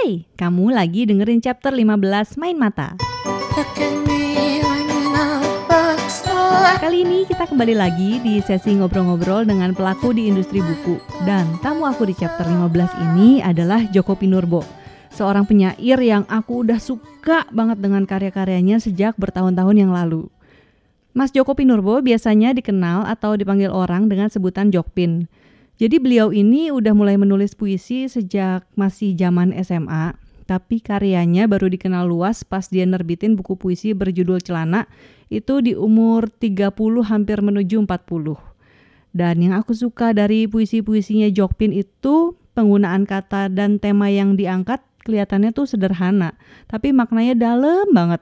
Hai, kamu lagi dengerin chapter 15 Main Mata. Kali ini kita kembali lagi di sesi ngobrol-ngobrol dengan pelaku di industri buku. Dan tamu aku di chapter 15 ini adalah Joko Pinurbo. Seorang penyair yang aku udah suka banget dengan karya-karyanya sejak bertahun-tahun yang lalu. Mas Joko Pinurbo biasanya dikenal atau dipanggil orang dengan sebutan Jokpin. Jadi beliau ini udah mulai menulis puisi sejak masih zaman SMA, tapi karyanya baru dikenal luas pas dia nerbitin buku puisi berjudul Celana itu di umur 30 hampir menuju 40. Dan yang aku suka dari puisi-puisinya Jokpin itu penggunaan kata dan tema yang diangkat kelihatannya tuh sederhana, tapi maknanya dalam banget.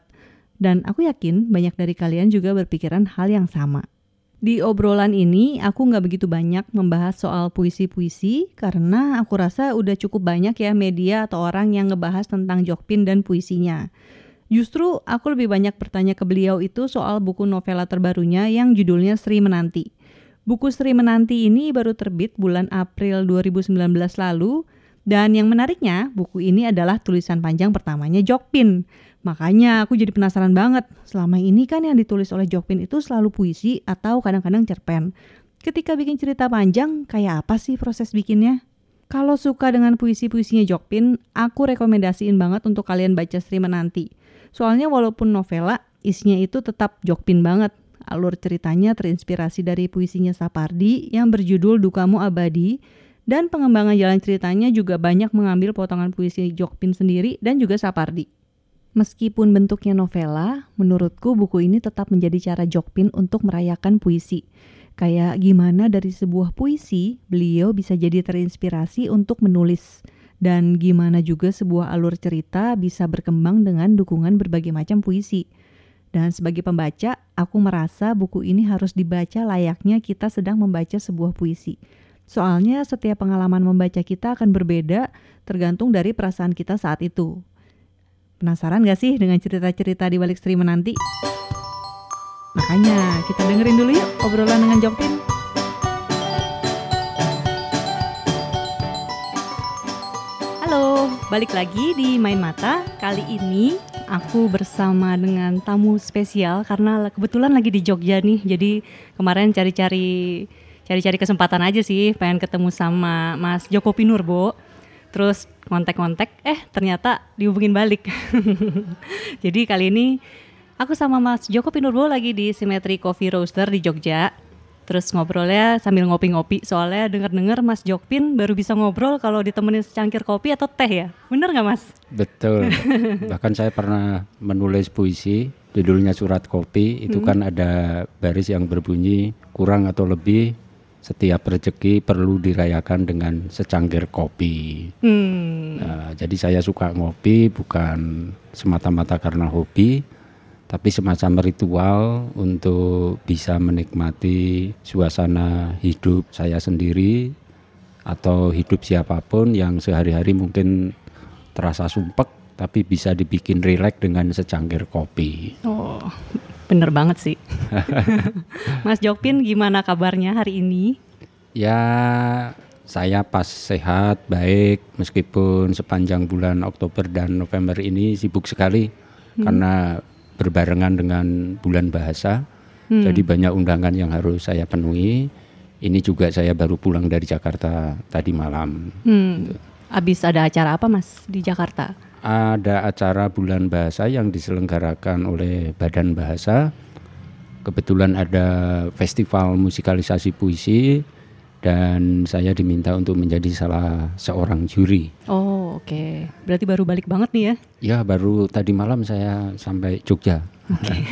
Dan aku yakin banyak dari kalian juga berpikiran hal yang sama. Di obrolan ini aku nggak begitu banyak membahas soal puisi-puisi karena aku rasa udah cukup banyak ya media atau orang yang ngebahas tentang Jokpin dan puisinya. Justru aku lebih banyak bertanya ke beliau itu soal buku novela terbarunya yang judulnya Sri Menanti. Buku Sri Menanti ini baru terbit bulan April 2019 lalu dan yang menariknya buku ini adalah tulisan panjang pertamanya Jokpin. Makanya aku jadi penasaran banget. Selama ini kan yang ditulis oleh Jokpin itu selalu puisi atau kadang-kadang cerpen. Ketika bikin cerita panjang, kayak apa sih proses bikinnya? Kalau suka dengan puisi-puisinya Jokpin, aku rekomendasiin banget untuk kalian baca Sri Menanti. Soalnya walaupun novela, isinya itu tetap Jokpin banget. Alur ceritanya terinspirasi dari puisinya Sapardi yang berjudul Dukamu Abadi, dan pengembangan jalan ceritanya juga banyak mengambil potongan puisi Jokpin sendiri dan juga Sapardi. Meskipun bentuknya novela, menurutku buku ini tetap menjadi cara Jokpin untuk merayakan puisi. Kayak gimana dari sebuah puisi, beliau bisa jadi terinspirasi untuk menulis. Dan gimana juga sebuah alur cerita bisa berkembang dengan dukungan berbagai macam puisi. Dan sebagai pembaca, aku merasa buku ini harus dibaca layaknya kita sedang membaca sebuah puisi. Soalnya setiap pengalaman membaca kita akan berbeda tergantung dari perasaan kita saat itu. Penasaran gak sih dengan cerita-cerita di balik Sri Menanti? Makanya kita dengerin dulu yuk obrolan dengan Jokpin. Halo, balik lagi di Main Mata. Kali ini aku bersama dengan tamu spesial karena kebetulan lagi di Jogja nih. Jadi kemarin cari-cari cari-cari kesempatan aja sih pengen ketemu sama Mas Joko Pinurbo terus kontak-kontak eh ternyata dihubungin balik. Jadi kali ini aku sama Mas Joko Pinurbo lagi di Symmetry Coffee Roaster di Jogja. Terus ngobrolnya sambil ngopi-ngopi soalnya denger-dengar Mas Jokpin baru bisa ngobrol kalau ditemenin secangkir kopi atau teh ya. Bener nggak Mas? Betul. Bahkan saya pernah menulis puisi judulnya surat kopi. Itu hmm. kan ada baris yang berbunyi kurang atau lebih setiap rezeki perlu dirayakan dengan secangkir kopi. Hmm. Nah, jadi saya suka ngopi bukan semata-mata karena hobi, tapi semacam ritual untuk bisa menikmati suasana hidup saya sendiri atau hidup siapa pun yang sehari-hari mungkin terasa sumpek tapi bisa dibikin rileks dengan secangkir kopi. Oh, Bener banget sih. Mas Jokpin gimana kabarnya hari ini? Ya saya pas sehat, baik meskipun sepanjang bulan Oktober dan November ini sibuk sekali hmm. karena berbarengan dengan bulan bahasa. Hmm. Jadi banyak undangan yang harus saya penuhi. Ini juga saya baru pulang dari Jakarta tadi malam. Hmm. Abis ada acara apa Mas di Jakarta? Ada acara bulan bahasa yang diselenggarakan oleh Badan Bahasa. Kebetulan ada festival musikalisasi puisi dan saya diminta untuk menjadi salah seorang juri. Oh, oke. Okay. Berarti baru balik banget nih ya? Ya, baru tadi malam saya sampai Jogja. Okay.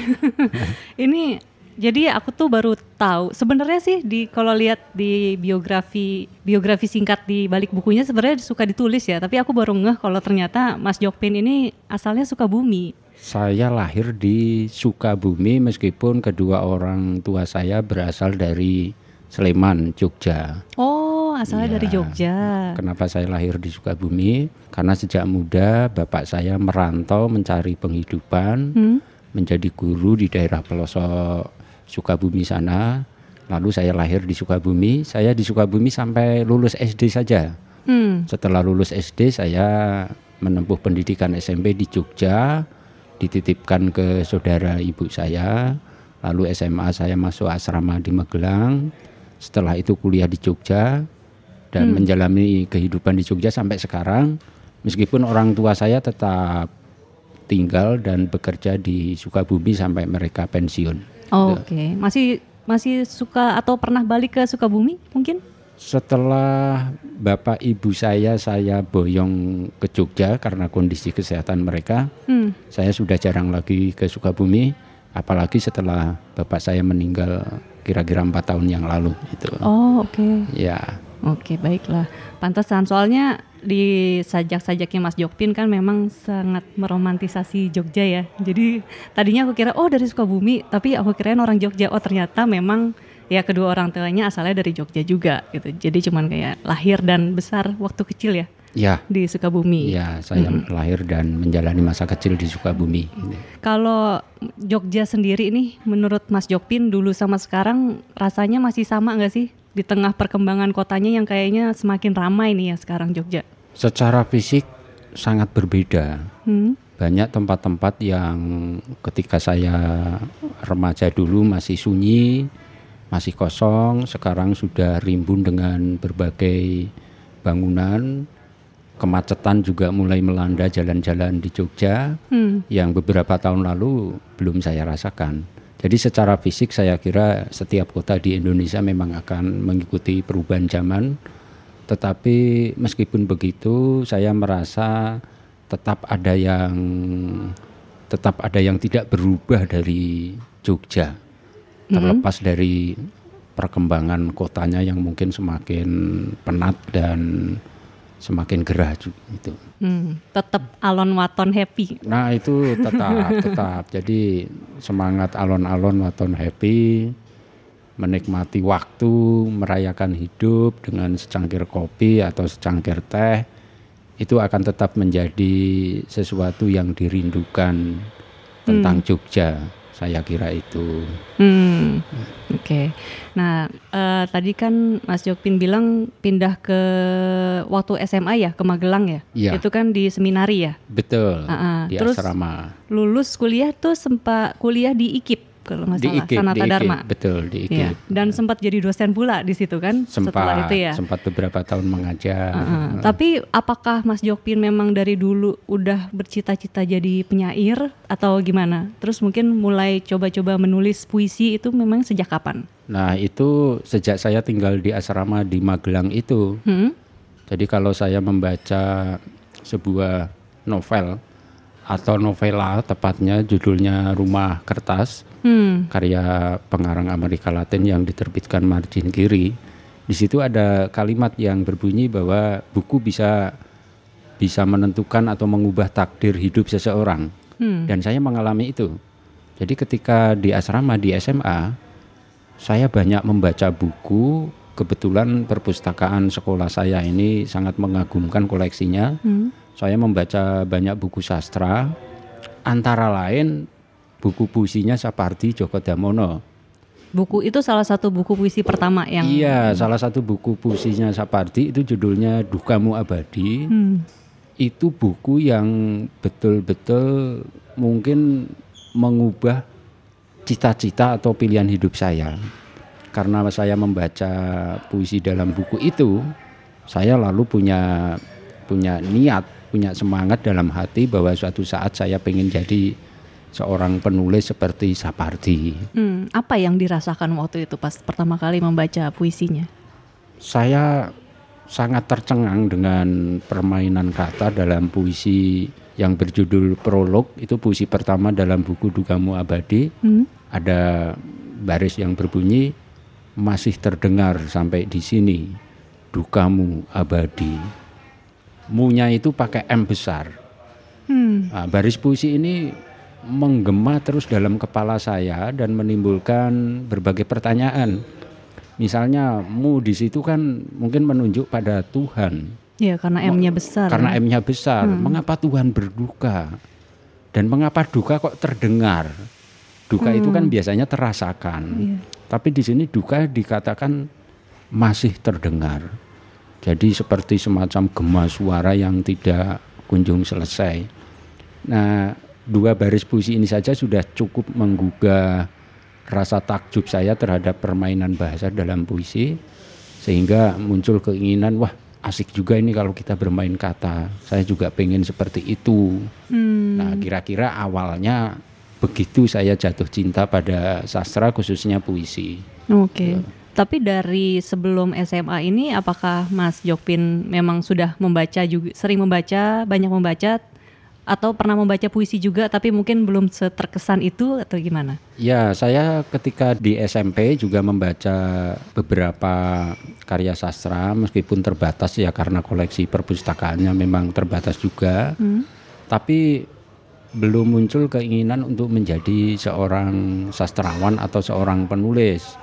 Ini jadi aku tuh baru tahu sebenarnya sih di kalau lihat di biografi biografi singkat di balik bukunya sebenarnya suka ditulis ya, tapi aku baru ngeh kalau ternyata Mas Jokpin ini asalnya Sukabumi. Saya lahir di Sukabumi meskipun kedua orang tua saya berasal dari Sleman, Jogja. Oh, asalnya ya, dari Jogja. Kenapa saya lahir di Sukabumi? Karena sejak muda bapak saya merantau mencari penghidupan, hmm? menjadi guru di daerah pelosok Sukabumi sana. Lalu saya lahir di Sukabumi. Saya di Sukabumi sampai lulus SD saja. Hmm. Setelah lulus SD saya menempuh pendidikan SMP di Jogja, dititipkan ke saudara ibu saya. Lalu SMA saya masuk asrama di Magelang. Setelah itu kuliah di Jogja dan Hmm. menjalani kehidupan di Jogja sampai sekarang. Meskipun orang tua saya tetap tinggal dan bekerja di Sukabumi sampai mereka pensiun. Oke, masih masih suka atau pernah balik ke Sukabumi mungkin? Setelah bapak ibu saya saya boyong ke Jogja karena kondisi kesehatan mereka, Hmm. saya sudah jarang lagi ke Sukabumi, apalagi setelah bapak saya meninggal kira-kira empat tahun yang lalu itu. Oh, oke. Ya, Oke, baiklah. Pantesan soalnya di sajak-sajaknya Mas Jokpin kan memang sangat meromantisasi Jogja ya. Jadi tadinya aku kira oh dari Sukabumi, tapi aku kirain orang Jogja. Oh ternyata memang ya kedua orang tuanya asalnya dari Jogja juga gitu. Jadi cuman kayak lahir dan besar waktu kecil ya ya, di Sukabumi. ya saya lahir dan menjalani masa kecil di Sukabumi. Kalau Jogja sendiri nih, menurut Mas Jokpin dulu sama sekarang rasanya masih sama nggak sih di tengah perkembangan kotanya yang kayaknya semakin ramai nih ya sekarang Jogja? Secara fisik sangat berbeda. Hmm? Banyak tempat-tempat yang ketika saya remaja dulu masih sunyi, masih kosong, sekarang sudah rimbun dengan berbagai bangunan. Kemacetan juga mulai melanda jalan-jalan di Jogja Hmm. yang beberapa tahun lalu belum saya rasakan. Jadi secara fisik saya kira setiap kota di Indonesia memang akan mengikuti perubahan zaman. Tetapi meskipun begitu saya merasa tetap ada yang tetap ada yang tidak berubah dari Jogja. Terlepas dari perkembangan kotanya yang mungkin semakin penat dan semakin gerah itu. Hmm, tetap alon waton happy. Nah itu tetap tetap. Jadi semangat alon-alon waton happy, menikmati waktu, merayakan hidup dengan secangkir kopi atau secangkir teh, itu akan tetap menjadi sesuatu yang dirindukan tentang Jogja. Saya kira itu. Hmm, oke. Nah, eh, tadi kan Mas Jokpin bilang pindah ke waktu SMA ya ke Magelang ya. Iya. Itu kan di seminari ya. Betul. Ah, ah. Di Terus asrama. Lulus kuliah tuh sempat kuliah di IKIP kalau nggak Di salah IKIP, Sanata di IKIP. Dharma. Betul, di IKIP. Iya. Dan sempat jadi dosen pula di situ kan setelah Sempat, itu ya. sempat beberapa tahun mengajar. Heeh. Tapi apakah Mas Jokpin memang dari dulu udah bercita-cita jadi penyair atau gimana? Terus mungkin mulai coba-coba menulis puisi itu memang sejak kapan? Nah itu sejak saya tinggal di asrama di Magelang itu. Hmm? Jadi kalau saya membaca sebuah novel atau novela tepatnya judulnya Rumah Kertas Hmm. karya pengarang Amerika Latin yang diterbitkan Margin Kiri. Di situ ada kalimat yang berbunyi bahwa buku bisa bisa menentukan atau mengubah takdir hidup seseorang. Hmm. Dan saya mengalami itu. Jadi ketika di asrama di SMA, saya banyak membaca buku. Kebetulan perpustakaan sekolah saya ini sangat mengagumkan koleksinya. Hmm. Saya membaca banyak buku sastra, antara lain buku puisinya Sapardi Djoko Damono. Buku itu salah satu buku puisi pertama yang Iya, salah satu buku puisinya Sapardi itu judulnya Dukamu Abadi. Hmm. Itu buku yang betul-betul mungkin mengubah cita-cita atau pilihan hidup saya. Karena saya membaca puisi dalam buku itu, saya lalu punya punya niat, punya semangat dalam hati bahwa suatu saat saya pengen jadi seorang penulis seperti Sapardi. Hmm, apa yang dirasakan waktu itu pas pertama kali membaca puisinya? Saya sangat tercengang dengan permainan kata dalam puisi yang berjudul Prolog itu puisi pertama dalam buku Dukamu Abadi Hmm? ada baris yang berbunyi masih terdengar sampai di sini dukamu abadi munya itu pakai M besar Hmm. Nah, baris puisi ini menggema terus dalam kepala saya dan menimbulkan berbagai pertanyaan. Misalnya mu di situ kan mungkin menunjuk pada Tuhan. Ya karena M-nya besar. Karena ya. M-nya besar. Mengapa Tuhan berduka? Dan mengapa duka kok terdengar? Duka itu kan biasanya terasakan. Iya. Tapi di sini duka dikatakan masih terdengar. Jadi seperti semacam gema suara yang tidak kunjung selesai. Nah, dua baris puisi ini saja sudah cukup menggugah rasa takjub saya terhadap permainan bahasa dalam puisi sehingga muncul keinginan wah asik juga ini kalau kita bermain kata saya juga pengen seperti itu hmm. nah kira-kira awalnya begitu saya jatuh cinta pada sastra khususnya puisi oke okay. ya. Tapi dari sebelum SMA ini apakah Mas Jokpin memang sudah membaca juga sering membaca, banyak membaca atau pernah membaca puisi juga tapi mungkin belum seterkesan itu atau gimana? Ya, saya ketika di SMP juga membaca beberapa karya sastra meskipun terbatas ya karena koleksi perpustakaannya memang terbatas juga. Hmm. Tapi belum muncul keinginan untuk menjadi seorang sastrawan atau seorang penulis.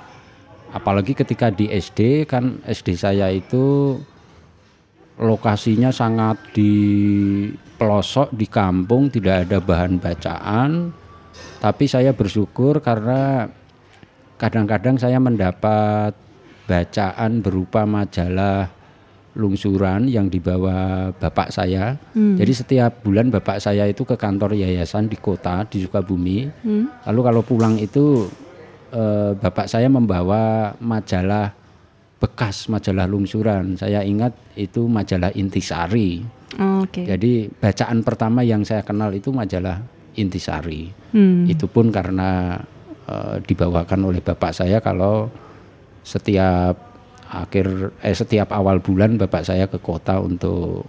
Apalagi ketika di SD kan SD saya itu lokasinya sangat di pelosok di kampung tidak ada bahan bacaan tapi saya bersyukur karena kadang-kadang saya mendapat bacaan berupa majalah lungsuran yang dibawa bapak saya. Hmm. Jadi setiap bulan bapak saya itu ke kantor yayasan di kota di Sukabumi. Hmm. Lalu kalau pulang itu eh, bapak saya membawa majalah bekas majalah lungsuran. Saya ingat itu majalah Intisari. Oh, okay. Jadi bacaan pertama yang saya kenal itu majalah Intisari. Hmm. Itu pun karena uh, dibawakan oleh bapak saya kalau setiap akhir eh setiap awal bulan bapak saya ke kota untuk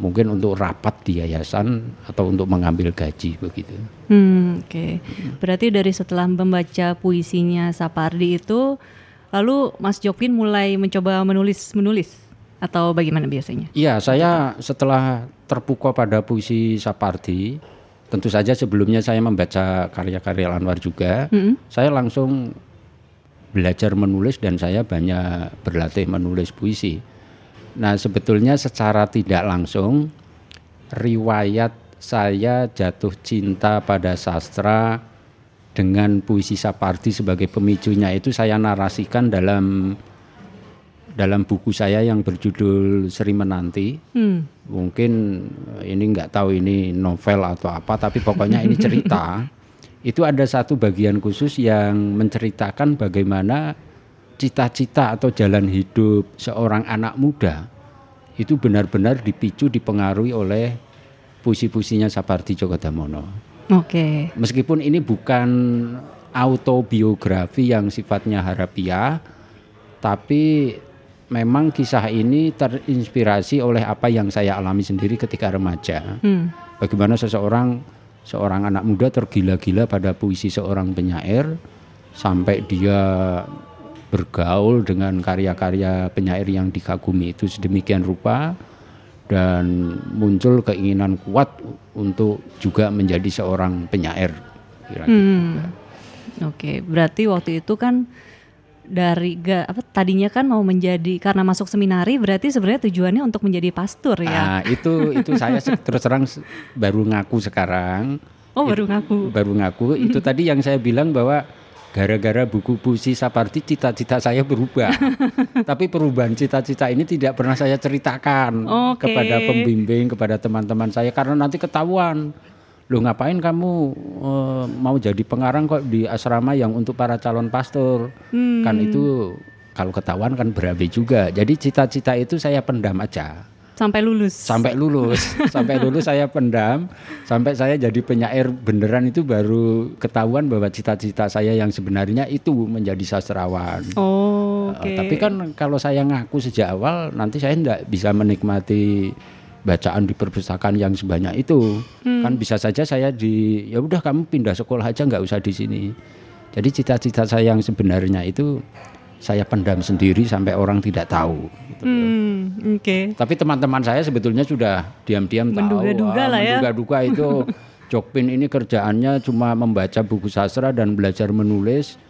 mungkin untuk rapat di yayasan atau untuk mengambil gaji begitu. Hmm, oke. Okay. Berarti dari setelah membaca puisinya Sapardi itu Lalu Mas Jopin mulai mencoba menulis-menulis atau bagaimana biasanya? Iya, saya setelah terpukau pada puisi Sapardi, tentu saja sebelumnya saya membaca karya-karya Anwar juga, mm -hmm. saya langsung belajar menulis dan saya banyak berlatih menulis puisi. Nah, sebetulnya secara tidak langsung riwayat saya jatuh cinta pada sastra dengan puisi Sapardi sebagai pemicunya itu saya narasikan dalam dalam buku saya yang berjudul Seri Menanti. Hmm. Mungkin ini nggak tahu ini novel atau apa, tapi pokoknya ini cerita. itu ada satu bagian khusus yang menceritakan bagaimana cita-cita atau jalan hidup seorang anak muda itu benar-benar dipicu dipengaruhi oleh puisi-puisinya Sapardi Djoko Damono. Oke. Okay. Meskipun ini bukan autobiografi yang sifatnya harapiah, tapi memang kisah ini terinspirasi oleh apa yang saya alami sendiri ketika remaja. Hmm. Bagaimana seseorang seorang anak muda tergila-gila pada puisi seorang penyair sampai dia bergaul dengan karya-karya penyair yang dikagumi itu sedemikian rupa dan muncul keinginan kuat untuk juga menjadi seorang penyair. Kira -kira. Hmm. Oke, berarti waktu itu kan dari ga, apa tadinya kan mau menjadi karena masuk seminari berarti sebenarnya tujuannya untuk menjadi pastor ya. Nah, itu itu saya terus terang baru ngaku sekarang. Oh, baru ngaku. Baru ngaku. Itu tadi yang saya bilang bahwa gara-gara buku puisi Sapardi cita-cita saya berubah. Tapi perubahan cita-cita ini tidak pernah saya ceritakan okay. kepada pembimbing, kepada teman-teman saya karena nanti ketahuan. Loh ngapain kamu uh, mau jadi pengarang kok di asrama yang untuk para calon pastor? Hmm. Kan itu kalau ketahuan kan berabe juga. Jadi cita-cita itu saya pendam aja. Sampai lulus. Sampai lulus. sampai lulus saya pendam. Sampai saya jadi penyair beneran itu baru ketahuan bahwa cita-cita saya yang sebenarnya itu menjadi sastrawan. Oh, okay. uh, tapi kan kalau saya ngaku sejak awal nanti saya tidak bisa menikmati bacaan di perpustakaan yang sebanyak itu. Hmm. Kan bisa saja saya di ya udah kamu pindah sekolah aja nggak usah di sini. Jadi cita-cita saya yang sebenarnya itu saya pendam sendiri sampai orang tidak tahu. Gitu. Hmm, Oke. Okay. Tapi teman-teman saya sebetulnya sudah diam-diam tahu. Menduga-duga lah ya. Menduga-duga itu Jokpin ini kerjaannya cuma membaca buku sastra dan belajar menulis.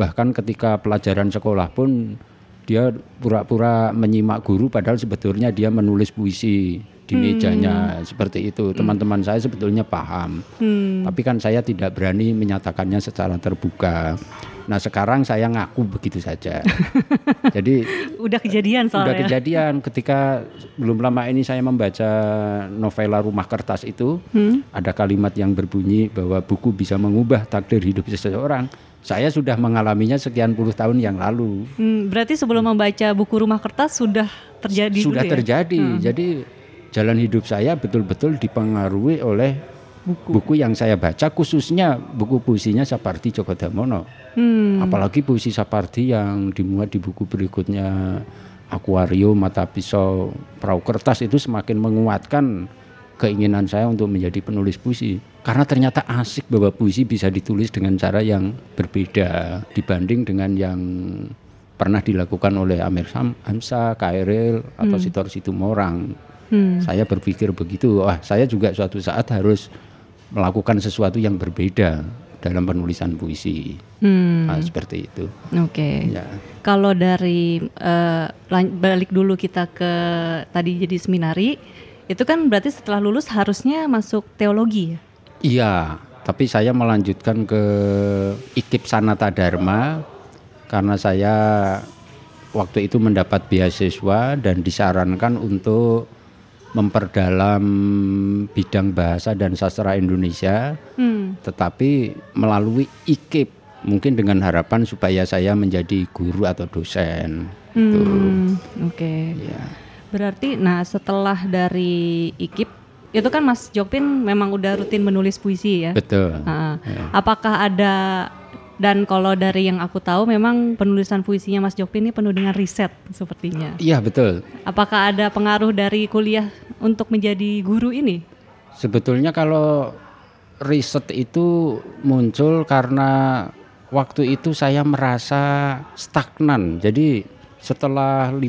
Bahkan ketika pelajaran sekolah pun dia pura-pura menyimak guru padahal sebetulnya dia menulis puisi. di mejanya seperti itu. Teman-teman saya sebetulnya paham, Hmm. tapi kan saya tidak berani menyatakannya secara terbuka. Nah sekarang saya ngaku begitu saja. Jadi Udah kejadian Udah soalnya. kejadian ketika belum lama ini saya membaca novela Rumah Kertas itu Hmm? ada kalimat yang berbunyi bahwa buku bisa mengubah takdir hidup seseorang. Saya sudah mengalaminya sekian puluh tahun yang lalu. Hmm, berarti sebelum membaca buku Rumah Kertas sudah terjadi sudah ya? terjadi. Jadi jalan hidup saya betul-betul dipengaruhi oleh buku. yang saya baca khususnya buku puisinya Sapardi Djoko Damono. Hmm. Apalagi puisi Sapardi yang dimuat di buku berikutnya Akuarium, Mata Pisau, Perahu Kertas itu semakin menguatkan keinginan saya untuk menjadi penulis puisi. Karena ternyata asik bahwa puisi bisa ditulis dengan cara yang berbeda dibanding dengan yang pernah dilakukan oleh Amir Sam, Hamsa, Kairil atau Sitor Situmorang. Hmm. Saya berpikir begitu, wah saya juga suatu saat harus melakukan sesuatu yang berbeda dalam penulisan puisi. Hmm. Nah, seperti itu. Oke. Ya. Kalau dari lan- balik dulu kita ke tadi jadi seminari, itu kan berarti setelah lulus harusnya masuk teologi ya? Iya, tapi saya melanjutkan ke IKIP Sanata Dharma karena saya waktu itu mendapat beasiswa dan disarankan untuk memperdalam bidang bahasa dan sastra Indonesia, Hmm. tetapi melalui IKIP mungkin dengan harapan supaya saya menjadi guru atau dosen. Hmm. Oke. Ya. Berarti, nah setelah dari IKIP itu kan Mas Jokpin memang udah rutin menulis puisi ya? Betul. Ah, Apakah ada dan kalau dari yang aku tahu memang penulisan puisinya Mas Jokpin ini penuh dengan riset sepertinya. Iya betul. Apakah ada pengaruh dari kuliah untuk menjadi guru ini? Sebetulnya kalau riset itu muncul karena waktu itu saya merasa stagnan. Jadi setelah 15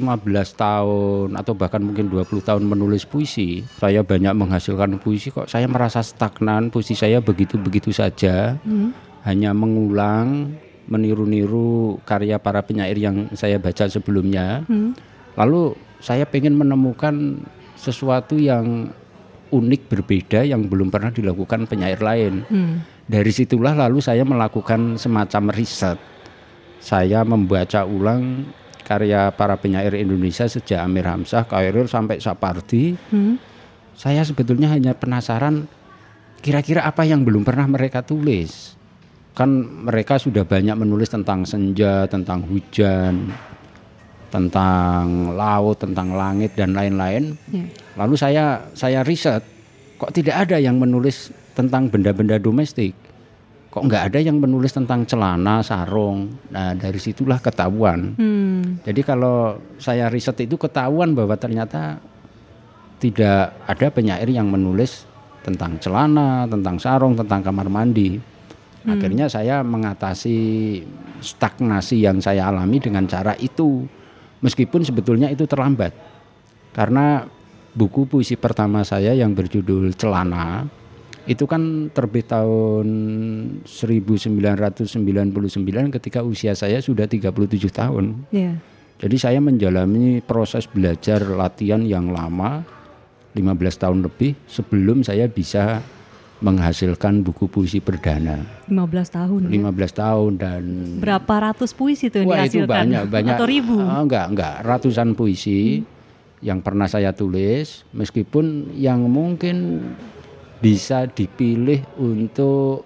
tahun atau bahkan mungkin 20 tahun menulis puisi, saya banyak menghasilkan puisi kok saya merasa stagnan, puisi saya begitu-begitu saja. Hanya mengulang, meniru-niru karya para penyair yang saya baca sebelumnya. Lalu saya ingin menemukan sesuatu yang unik berbeda yang belum pernah dilakukan penyair lain. Hmm. Dari situlah lalu saya melakukan semacam riset. Saya membaca ulang karya para penyair Indonesia sejak Amir Hamzah, Khairil sampai Sapardi. Hmm. Saya sebetulnya hanya penasaran kira-kira apa yang belum pernah mereka tulis. Kan mereka sudah banyak menulis tentang senja, tentang hujan, tentang laut, tentang langit dan lain-lain. Ya. Lalu saya saya riset, kok tidak ada yang menulis tentang benda-benda domestik. Kok nggak ada yang menulis tentang celana, sarung. Nah dari situlah ketahuan. Hmm. Jadi kalau saya riset itu ketahuan bahwa ternyata tidak ada penyair yang menulis tentang celana, tentang sarung, tentang kamar mandi. Akhirnya saya mengatasi stagnasi yang saya alami dengan cara itu. Meskipun sebetulnya itu terlambat. Karena buku puisi pertama saya yang berjudul Celana itu kan terbit tahun 1999 ketika usia saya sudah 37 tahun. Ya. Jadi saya menjalani proses belajar latihan yang lama 15 tahun lebih sebelum saya bisa menghasilkan buku puisi perdana 15 tahun. ya. 15 tahun dan Berapa ratus puisi tuh yang wah itu dihasilkan? banyak banyak Atau ribu? Ah, enggak enggak ratusan puisi yang pernah saya tulis meskipun yang mungkin bisa dipilih untuk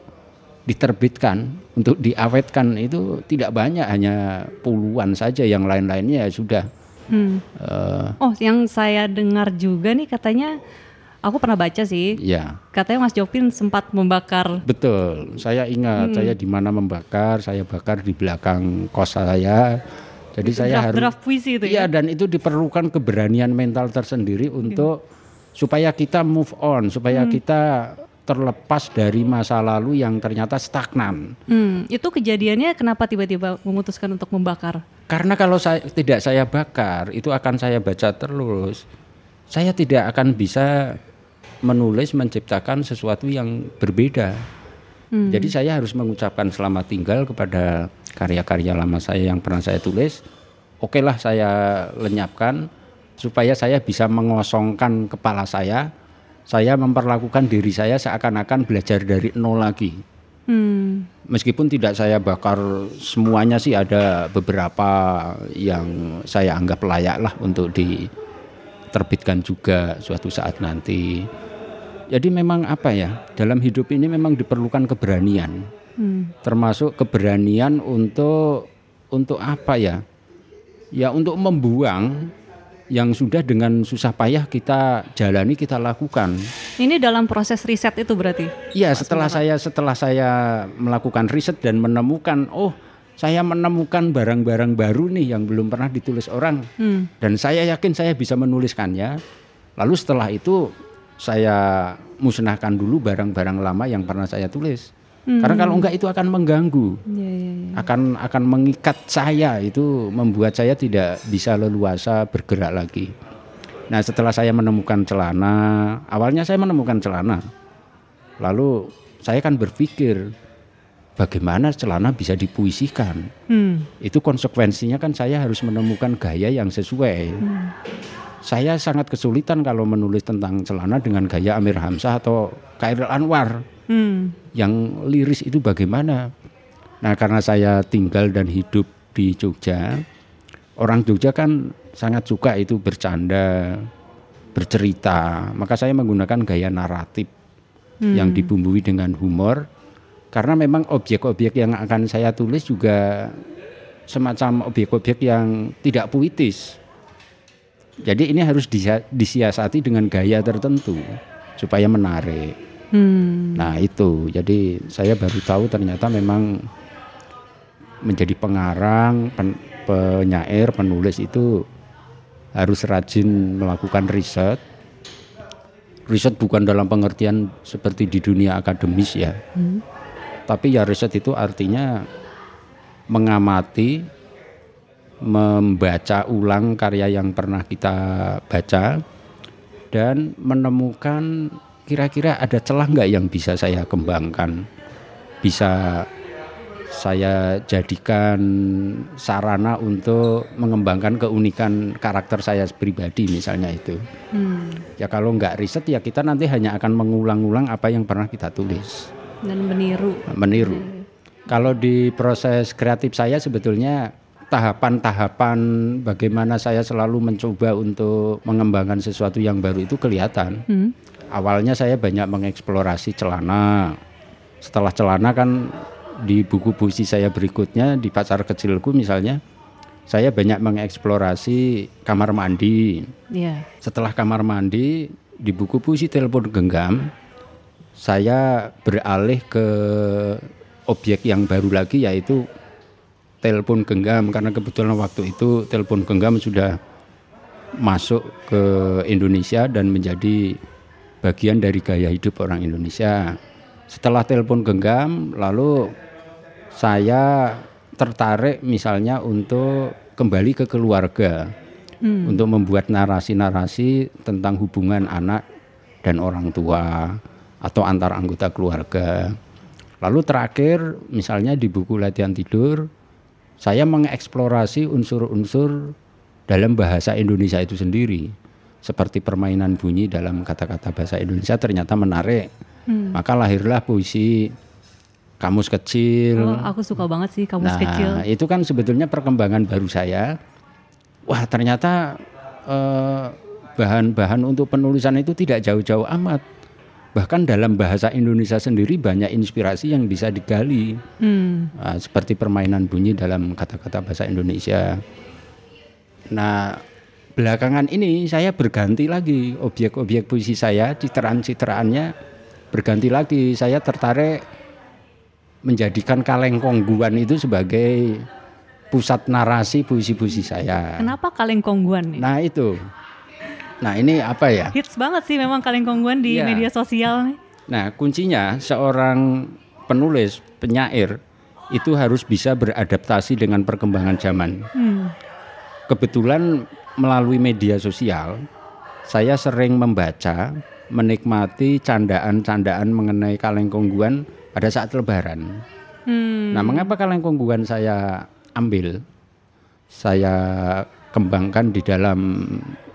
diterbitkan untuk diawetkan itu tidak banyak hanya puluhan saja yang lain-lainnya ya sudah Hmm. eh, Oh, yang saya dengar juga nih katanya, aku pernah baca sih, ya katanya Mas Jopin sempat membakar. betul saya ingat saya di mana membakar saya bakar di belakang kos saya jadi saya harus Draft-draft puisi itu Iya ya? dan itu diperlukan keberanian mental tersendiri untuk supaya kita move on, supaya kita terlepas dari masa lalu yang ternyata stagnan. Hmm, itu kejadiannya kenapa tiba-tiba memutuskan untuk membakar? Karena kalau saya tidak saya bakar, itu akan saya baca terus. Saya tidak akan bisa menulis menciptakan sesuatu yang berbeda. Jadi saya harus mengucapkan selamat tinggal kepada karya-karya lama saya yang pernah saya tulis. Oke lah saya lenyapkan, supaya saya bisa mengosongkan kepala saya. Saya memperlakukan diri saya seakan-akan belajar dari nol lagi. Hmm. Meskipun tidak saya bakar semuanya sih ada beberapa yang saya anggap layak lah untuk diterbitkan juga suatu saat nanti. Jadi memang apa ya dalam hidup ini memang diperlukan keberanian, Hmm. termasuk keberanian untuk untuk apa ya? Ya untuk membuang yang sudah dengan susah payah kita jalani kita lakukan. Ini dalam proses riset itu berarti. Iya, setelah saya setelah saya melakukan riset dan menemukan, oh, saya menemukan barang-barang baru nih yang belum pernah ditulis orang, Hmm. dan saya yakin saya bisa menuliskannya. Lalu setelah itu saya musnahkan dulu barang-barang lama yang pernah saya tulis, karena kalau enggak itu akan mengganggu, Iya, iya, iya. akan akan mengikat saya, itu membuat saya tidak bisa leluasa bergerak lagi. Nah, setelah saya menemukan celana, awalnya saya menemukan celana. Lalu saya kan berpikir bagaimana celana bisa dipuisikan. Hmm. Itu konsekuensinya kan saya harus menemukan gaya yang sesuai. Saya sangat kesulitan kalau menulis tentang celana dengan gaya Amir Hamzah atau Khairil Anwar Hmm. yang liris itu bagaimana? Nah, karena saya tinggal dan hidup di Jogja, orang Jogja kan sangat suka itu bercanda, bercerita. Maka saya menggunakan gaya naratif yang dibumbui dengan humor karena memang objek-objek yang akan saya tulis juga semacam objek-objek yang tidak puitis. Jadi ini harus disia- disiasati dengan gaya tertentu supaya menarik. Hmm. Nah itu, jadi saya baru tahu ternyata memang menjadi pengarang, pen- penyair, penulis itu harus rajin melakukan riset. Riset bukan dalam pengertian seperti di dunia akademis ya, tapi ya riset itu artinya mengamati, membaca ulang karya yang pernah kita baca, dan menemukan kira-kira ada celah nggak yang bisa saya kembangkan, bisa saya jadikan sarana untuk mengembangkan keunikan karakter saya pribadi misalnya itu. Hmm. Ya kalau nggak riset ya kita nanti hanya akan mengulang-ulang apa yang pernah kita tulis, Dan meniru. meniru. Kalau di proses kreatif saya sebetulnya tahapan-tahapan bagaimana saya selalu mencoba untuk mengembangkan sesuatu yang baru itu kelihatan. Hmm. Awalnya saya banyak mengeksplorasi celana. Setelah celana kan di buku puisi saya berikutnya di pacar kecilku misalnya saya banyak mengeksplorasi kamar mandi. Iya. Setelah kamar mandi di buku puisi telepon genggam saya beralih ke objek yang baru lagi yaitu telepon genggam karena kebetulan waktu itu telepon genggam sudah masuk ke Indonesia dan menjadi bagian dari gaya hidup orang Indonesia. Setelah telepon genggam lalu saya tertarik misalnya untuk kembali ke keluarga untuk membuat narasi-narasi tentang hubungan anak dan orang tua atau antar anggota keluarga. Lalu terakhir misalnya di buku latihan tidur saya mengeksplorasi unsur-unsur dalam bahasa Indonesia itu sendiri. Seperti permainan bunyi dalam kata-kata bahasa Indonesia ternyata menarik. Maka lahirlah puisi Kamus Kecil. Oh, aku suka banget sih kamus Nah, kecil. itu kan sebetulnya perkembangan baru saya. Wah, ternyata eh, bahan-bahan untuk penulisan itu tidak jauh-jauh amat. Bahkan dalam bahasa Indonesia sendiri banyak inspirasi yang bisa digali. Hmm. Nah, seperti permainan bunyi dalam kata-kata bahasa Indonesia. Nah, belakangan ini saya berganti lagi objek-objek puisi saya, citraan-citraannya berganti lagi. Saya tertarik menjadikan Kaleng Kongguan itu sebagai pusat narasi puisi-puisi saya. Kenapa kaleng kongguan nih? Nah, itu. Nah, ini apa ya? Hits banget sih memang kaleng kongguan di Iya. media sosial nih. Nah, kuncinya seorang penulis, penyair itu harus bisa beradaptasi dengan perkembangan zaman. Hmm. Kebetulan melalui media sosial, saya sering membaca, menikmati candaan-candaan mengenai kaleng kongguan pada saat lebaran. Hmm. Nah, mengapa kaleng kongguan saya ambil? Saya kembangkan di dalam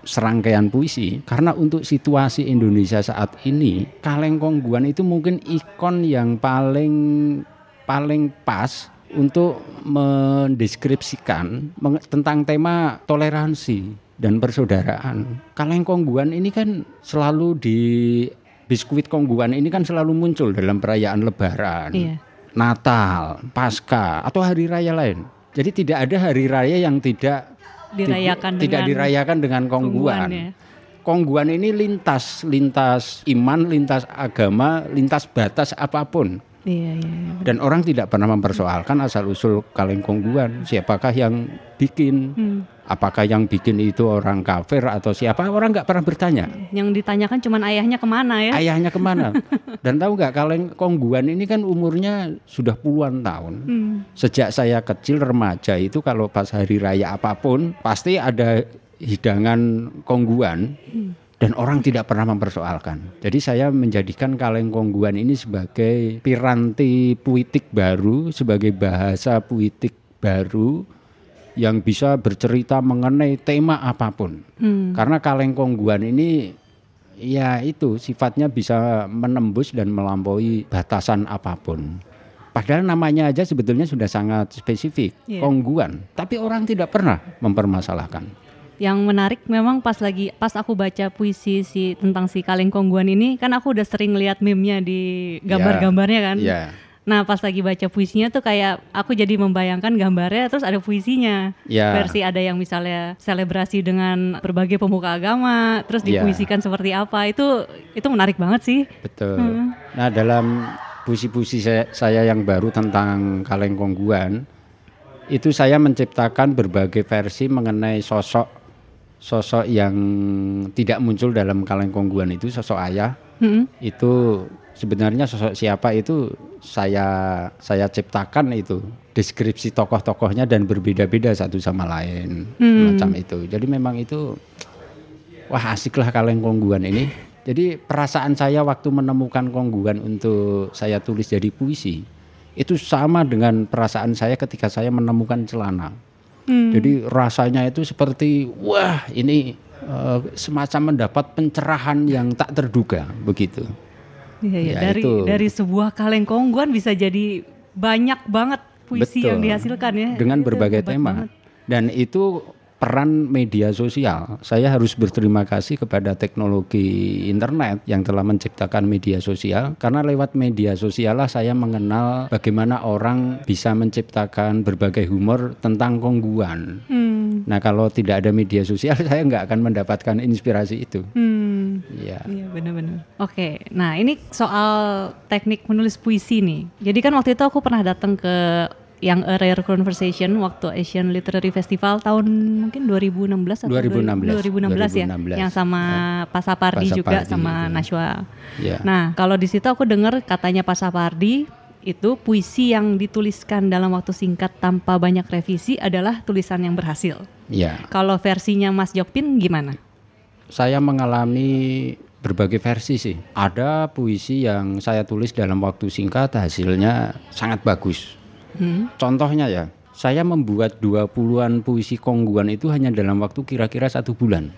serangkaian puisi karena untuk situasi Indonesia saat ini Kaleng Kongguan itu mungkin ikon yang paling paling pas untuk mendeskripsikan tentang tema toleransi dan persaudaraan. Kaleng Kongguan ini kan selalu di biskuit Kongguan ini kan selalu muncul dalam perayaan Lebaran, iya. Natal, Pasca atau hari raya lain. Jadi tidak ada hari raya yang tidak dirayakan tidak dengan dirayakan dengan Kongguan. Ya. Kongguan ini lintas lintas iman, lintas agama, lintas batas apa pun. Iya, iya, iya. Dan orang tidak pernah mempersoalkan asal usul kaleng kongguan. Siapakah yang bikin? Hmm. Apakah yang bikin itu orang kafir atau siapa? Orang nggak pernah bertanya. Yang ditanyakan cuma ayahnya ke mana ya? Ayahnya ke mana? Dan tahu nggak kaleng kongguan ini kan umurnya sudah puluhan tahun. Hmm. Sejak saya kecil remaja itu kalau pas hari raya apa pun pasti ada hidangan kongguan. Hmm dan orang tidak pernah mempersoalkan. Jadi saya menjadikan kaleng kongguan ini sebagai piranti puitik baru, sebagai bahasa puitik baru yang bisa bercerita mengenai tema apa pun. Hmm. Karena kaleng kongguan ini ya itu sifatnya bisa menembus dan melampaui batasan apa pun. Padahal namanya aja sebetulnya sudah sangat spesifik, yeah. kongguan. Tapi orang tidak pernah mempermasalahkan yang menarik memang pas lagi pas aku baca puisi si tentang si kaleng kongguan ini kan aku udah sering lihat meme-nya di gambar-gambarnya kan. Yeah. Nah pas lagi baca puisinya tuh kayak aku jadi membayangkan gambarnya terus ada puisinya yeah. versi ada yang misalnya selebrasi dengan berbagai pemuka agama terus ya. dipuisikan yeah. seperti apa itu itu menarik banget sih. Betul. Hmm. Nah dalam puisi-puisi saya, saya yang baru tentang kaleng kongguan itu saya menciptakan berbagai versi mengenai sosok sosok yang tidak muncul dalam kaleng kongguan itu sosok ayah hmm. itu sebenarnya sosok siapa itu saya saya ciptakan itu deskripsi tokoh-tokohnya dan berbeda-beda satu sama lain hmm. macam itu jadi memang itu wah asiklah kaleng kongguan ini jadi perasaan saya waktu menemukan kongguan untuk saya tulis jadi puisi itu sama dengan perasaan saya ketika saya menemukan celana Hmm. Jadi rasanya itu seperti wah ini uh, semacam mendapat pencerahan yang tak terduga begitu. Iya, iya. Ya, dari itu. dari sebuah kaleng kongguan bisa jadi banyak banget puisi Betul. yang dihasilkan ya. Dengan itu berbagai tema. Banget. Dan itu peran media sosial. Saya harus berterima kasih kepada teknologi internet yang telah menciptakan media sosial karena lewat media sosial lah saya mengenal bagaimana orang bisa menciptakan berbagai humor tentang kongguan. Hmm. Nah kalau tidak ada media sosial saya nggak akan mendapatkan inspirasi itu. Hmm. Iya. Iya benar-benar. Oke, nah ini soal teknik menulis puisi nih. Jadi kan waktu itu aku pernah datang ke yang A Rare Conversation waktu Asian Literary Festival tahun mungkin 2016 atau 2016, 2016, 2016 ya yang sama ya. Pasapardi juga sama ya. Nashwa. Ya. Nah, kalau di situ aku dengar katanya Pasapardi itu puisi yang dituliskan dalam waktu singkat tanpa banyak revisi adalah tulisan yang berhasil. Ya. Kalau versinya Mas Jokpin gimana? Saya mengalami berbagai versi sih. Ada puisi yang saya tulis dalam waktu singkat hasilnya sangat bagus Hmm. Contohnya ya, saya membuat 20-an puisi kongguan itu hanya dalam waktu kira-kira satu bulan.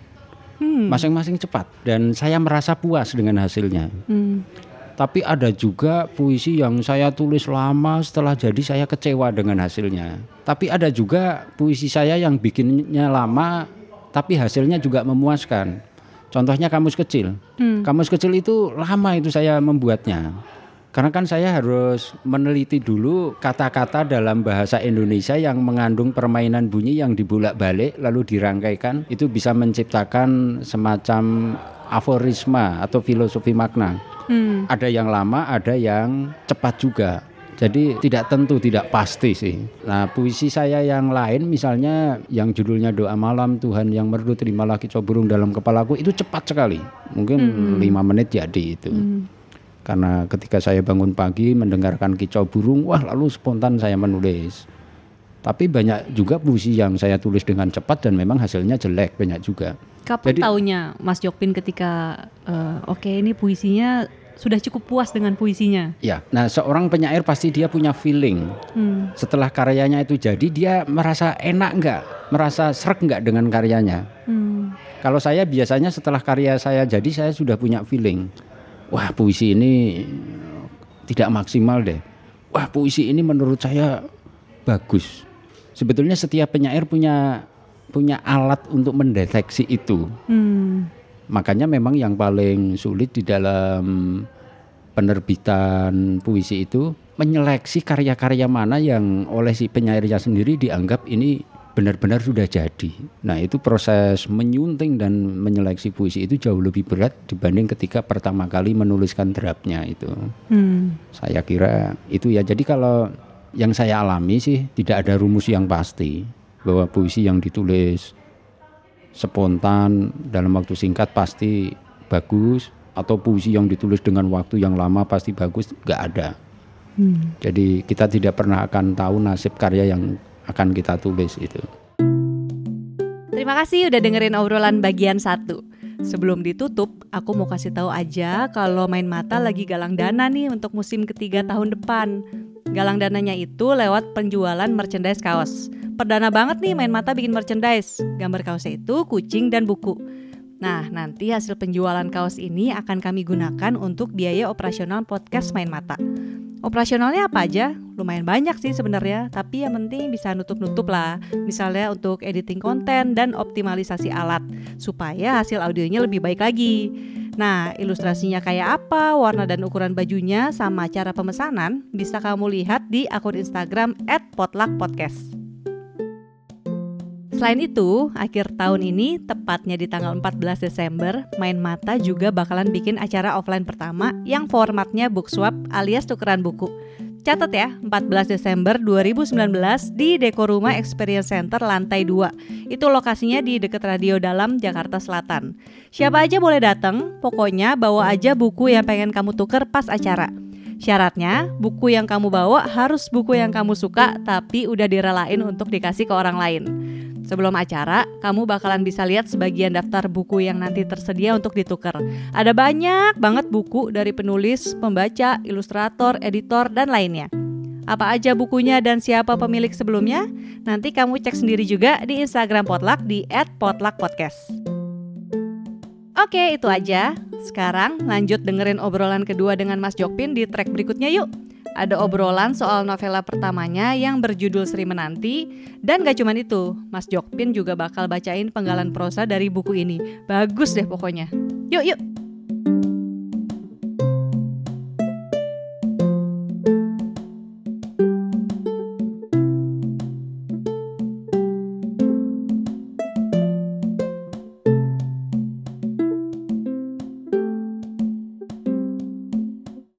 Hmm. Masing-masing cepat dan saya merasa puas dengan hasilnya. Hmm. Tapi ada juga puisi yang saya tulis lama setelah jadi saya kecewa dengan hasilnya. Tapi ada juga puisi saya yang bikinnya lama tapi hasilnya juga memuaskan. Contohnya kamus kecil. Hmm. Kamus kecil itu lama itu saya membuatnya. Karena kan saya harus meneliti dulu kata-kata dalam bahasa Indonesia yang mengandung permainan bunyi yang dibolak-balik lalu dirangkaikan itu bisa menciptakan semacam aforisma atau filosofi makna. Hmm. Ada yang lama, ada yang cepat juga. Jadi tidak tentu, tidak pasti sih. Nah puisi saya yang lain misalnya yang judulnya doa malam Tuhan yang merdu terimalah kicau burung dalam kepalaku itu cepat sekali. Mungkin hmm. lima menit jadi itu. Hmm karena ketika saya bangun pagi mendengarkan kicau burung, wah lalu spontan saya menulis. Tapi banyak juga puisi yang saya tulis dengan cepat dan memang hasilnya jelek banyak juga. Kapan Jadi, taunya Mas Jokpin ketika uh, oke okay, ini puisinya sudah cukup puas dengan puisinya? Ya, nah seorang penyair pasti dia punya feeling. Hmm. Setelah karyanya itu jadi dia merasa enak nggak, merasa serak nggak dengan karyanya. Hmm. Kalau saya biasanya setelah karya saya jadi saya sudah punya feeling. Wah, puisi ini tidak maksimal deh. Wah, puisi ini menurut saya bagus. Sebetulnya setiap penyair punya punya alat untuk mendeteksi itu. Hmm. Makanya memang yang paling sulit di dalam penerbitan puisi itu menyeleksi karya-karya mana yang oleh si penyairnya sendiri dianggap ini benar-benar sudah jadi. Nah itu proses menyunting dan menyeleksi puisi itu jauh lebih berat dibanding ketika pertama kali menuliskan draftnya itu. Hmm. Saya kira itu ya. Jadi kalau yang saya alami sih tidak ada rumus yang pasti bahwa puisi yang ditulis spontan dalam waktu singkat pasti bagus atau puisi yang ditulis dengan waktu yang lama pasti bagus nggak ada. Hmm. Jadi kita tidak pernah akan tahu nasib karya yang akan kita tulis itu. Terima kasih udah dengerin obrolan bagian satu. Sebelum ditutup, aku mau kasih tahu aja kalau main mata lagi galang dana nih untuk musim ketiga tahun depan. Galang dananya itu lewat penjualan merchandise kaos. Perdana banget nih main mata bikin merchandise. Gambar kaosnya itu kucing dan buku. Nah, nanti hasil penjualan kaos ini akan kami gunakan untuk biaya operasional podcast Main Mata. Operasionalnya apa aja? Lumayan banyak sih sebenarnya, tapi yang penting bisa nutup-nutup lah. Misalnya untuk editing konten dan optimalisasi alat, supaya hasil audionya lebih baik lagi. Nah, ilustrasinya kayak apa, warna dan ukuran bajunya, sama cara pemesanan bisa kamu lihat di akun Instagram @potluckpodcast. Selain itu, akhir tahun ini, tepatnya di tanggal 14 Desember, Main Mata juga bakalan bikin acara offline pertama yang formatnya book swap alias tukeran buku. Catat ya, 14 Desember 2019 di Deko Rumah Experience Center lantai 2. Itu lokasinya di dekat Radio Dalam, Jakarta Selatan. Siapa aja boleh datang, pokoknya bawa aja buku yang pengen kamu tuker pas acara. Syaratnya, buku yang kamu bawa harus buku yang kamu suka tapi udah direlain untuk dikasih ke orang lain. Sebelum acara, kamu bakalan bisa lihat sebagian daftar buku yang nanti tersedia untuk ditukar. Ada banyak banget buku dari penulis, pembaca, ilustrator, editor, dan lainnya. Apa aja bukunya dan siapa pemilik sebelumnya? Nanti kamu cek sendiri juga di Instagram Potluck di @potluckpodcast. Oke, itu aja. Sekarang lanjut dengerin obrolan kedua dengan Mas Jokpin di track berikutnya yuk ada obrolan soal novela pertamanya yang berjudul Sri Menanti dan gak cuman itu, Mas Jokpin juga bakal bacain penggalan prosa dari buku ini. Bagus deh pokoknya. Yuk yuk.